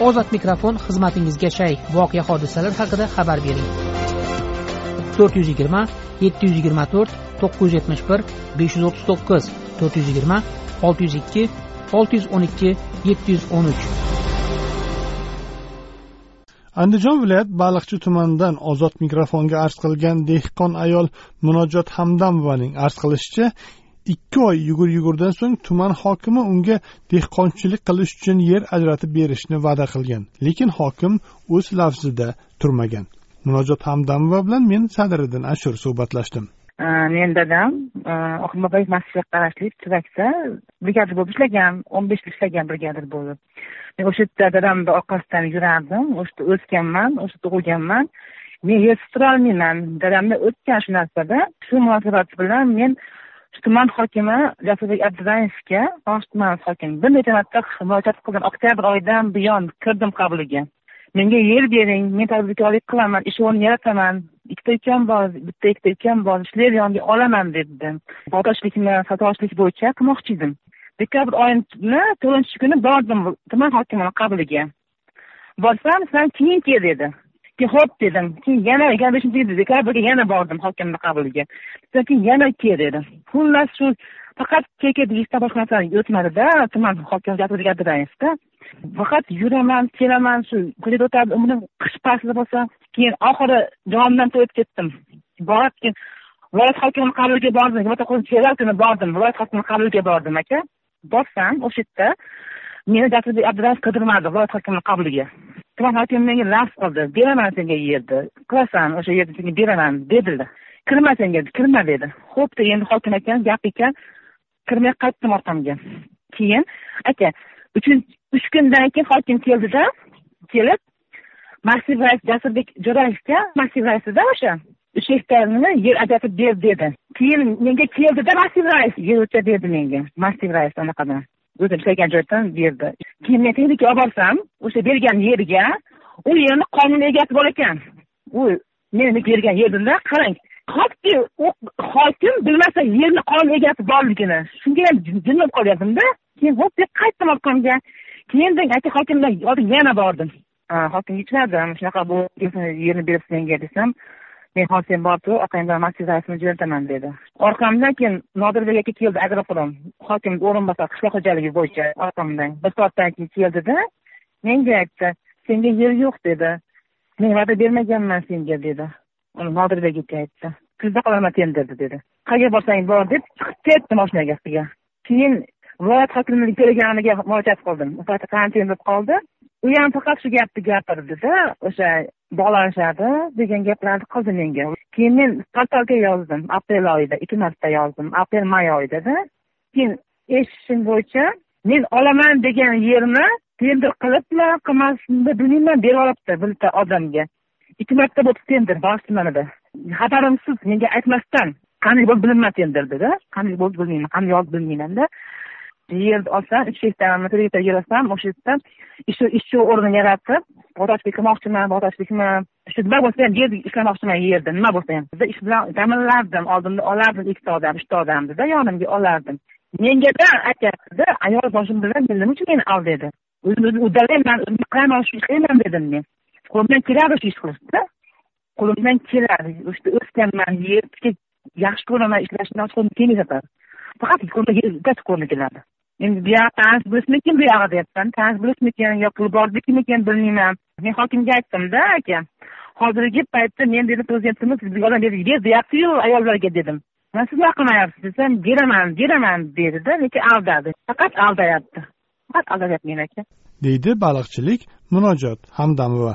ozod mikrofon xizmatingizga shay. Voqea hodisalar haqida xabar bering. To'rt yuz yigirma yetti yuz yigirma to'rt to'qqiz yuz yetmish bir besh yuz o'ttiz to'qqiz to'rt yuz yigirma olti yuz ikki olti yuz o'n ikki yetti yuz o'n uch. Andijon viloyat baliqchi tumanidan ozod mikrofonga arz qilgan dehqon ayol munojot hamdamovaning arz qilishicha ikki oy yugur yugurdan so'ng tuman hokimi unga dehqonchilik qilish uchun yer ajratib berishni va'da qilgan. Lekin hokim o'z lafzida turmagan. Munojot hamdamova bilan men sadiriddin ashur suhbatlashdim. Meni dadam e, oxirboboyev masjidga qarashli tuvakda brigadir bo'lib ishlagan o'n besh yil ishlagan brigadir bo'lib. Men o'sha yerda dadamni orqasidan yurardim o'sha yerda o'sganman o'sha yerda tug'ilganman men yersiz turolmayman. Dadamda o'tgan shu narsada shu munosabat bilan men tuman hokimi jasurbek abdurayevga osh tumani hokimi bir necha marta murojaat qildim oktyabr oyidan buyon kirdim qabuliga menga yer bering men tadbirkorlik qilaman ish o'rni yarataman ikkita ukam bor bitta ikkita ukam bor shular yoniga olaman dedi botoshlikni satoshlik bo'yicha qilmoqchi edim dekabr oyini to'rtinchi kuni bordim tuman hokimini qabuliga borsam san keyin kel dedi keyin ho'p dedim keyin yana yigirma beshinchi dekabrga yana bordim hokimni qabuliga. Keyin yana ke dedi xullas shu faqat ket deyishdan boshqa narsa o'tmadida tuman hokimi jasurbek raisda faqat yuraman kelaman shu ko'chada o'tadi umrim qish faslida bo'lsa keyin oxiri jonimdan to'yib ketdim. Borib keyin viloyat hokimini qabuliga bordim fevral kuni bordim viloyat hokimini qabuliga bordim aka. Borsam o'sha yerda meni jasurbek abdurayev qidirmadi viloyat hokimini qabuliga. Tuman hokimi menga lafz qildi beraman senga yerni qilasan o'sha yerni senga beraman dedilar kirma senga kirma dedi ho'p endi hokim ekan gap ekan kirmay qaytdim orqamga keyin aka uchinchi uch kundan keyin hokim keldida kelib massiv rais jasurbek jo'rayevga massiv raisida o'sha uch gektarni yer ajratib ber dedi keyin menga keldida massiv rais yer o'cha dedi menga massiv rais anaqadan o'zim ishlagan joydan berdi keyin men texnika olib borsam o'sha bergan yerga u yerni qonuniy egasi bor ekan. U meni bergan yerimda qarang hoki u hokim bilmasa yerni qonuniy egasi borligini shunga ham jin bo'lib qolyaptimda keyin ho'p deb qaytdim obkomga keyin aka hokim bilan yana bordim. Hokimga aytmadim shunaqa bu yerni beribsiz menga desam men hozir sen borib tur orqangdan jo'nataman dedi orqamdan keyin nodirbek aka keldi agroprom hokim o'rinbosari qishloq xo'jaligi bo'yicha orqamdan bir soatdan keyin keldida menga aytdi senga yer yo'q dedi. Men va'da bermaganman senga dedi. Uni nodirbek aka aytdi kuzda qolaman tenderni dedi qayerga borsang bor deb chiqib ketdi egasiga keyin viloyat hokimining telegramiga murojaat qildim. U paytda karantin bo'lib qoldi? U ham faqat shu gapni gapirdida o'sha bog'lanishadi degan gaplarni qildi menga. Keyin men portalga yozdim aprel oyida ikki marta yozdim aprel may oyidada. Keyin eshitishim bo'yicha men olaman degan yerni tender qilibmi qilmasmi bilmayman berib yuboribdi bitta odamga. Ikki marta bo'libdi tender bosh tumanida xabarimsiz menga aytmasdan qanday bo'lib bilinmas tenderdida qanday bo'ldi bilmayman qanday yozdi bilmaymanda yerni olsam uch gektarmi to'rt gektar yer olsam o'sha yerda ish ishchi o'rni yaratib botochlik qilmoqchiman botochlikmi shu nima bo'lsa ham yer ishlamoqchiman yerda nima bo'lsa ham. Ish bilan ta'minlardim oldimda olardim ikkita odam uchta odamnida yonimga olardim. Mengada aytyaptida ayol boshim bilan nima uchun meni ol dedi. O'zimni o'zim uddalayman o'zim qilaman shu ishlayman dedim men. Qo'limdan keladi shu ish qilishda. Qo'limdan keladi o'sha yerda o'sganman yer yaxshi ko'raman ishlashni qo'limdan kelmaydi faqat bittasi qo'limdan endi endi buyog'i tanish bo'lishmikin buyog'i deyapman tanish bo'lishmikin yo pul bornikimikin bilmayman. Men hokimga aytdimda aka hozirgi paytda men dedi prezidentimiz yordam ber deyaptiyu ayollarga dedim. Man siz nima qilmayapsiz desam beraman beraman dedida lekin aldadi. Faqat aldayapti. Faqat aldayapti meni aka. Deydi baliqchilik munojot hamdamova.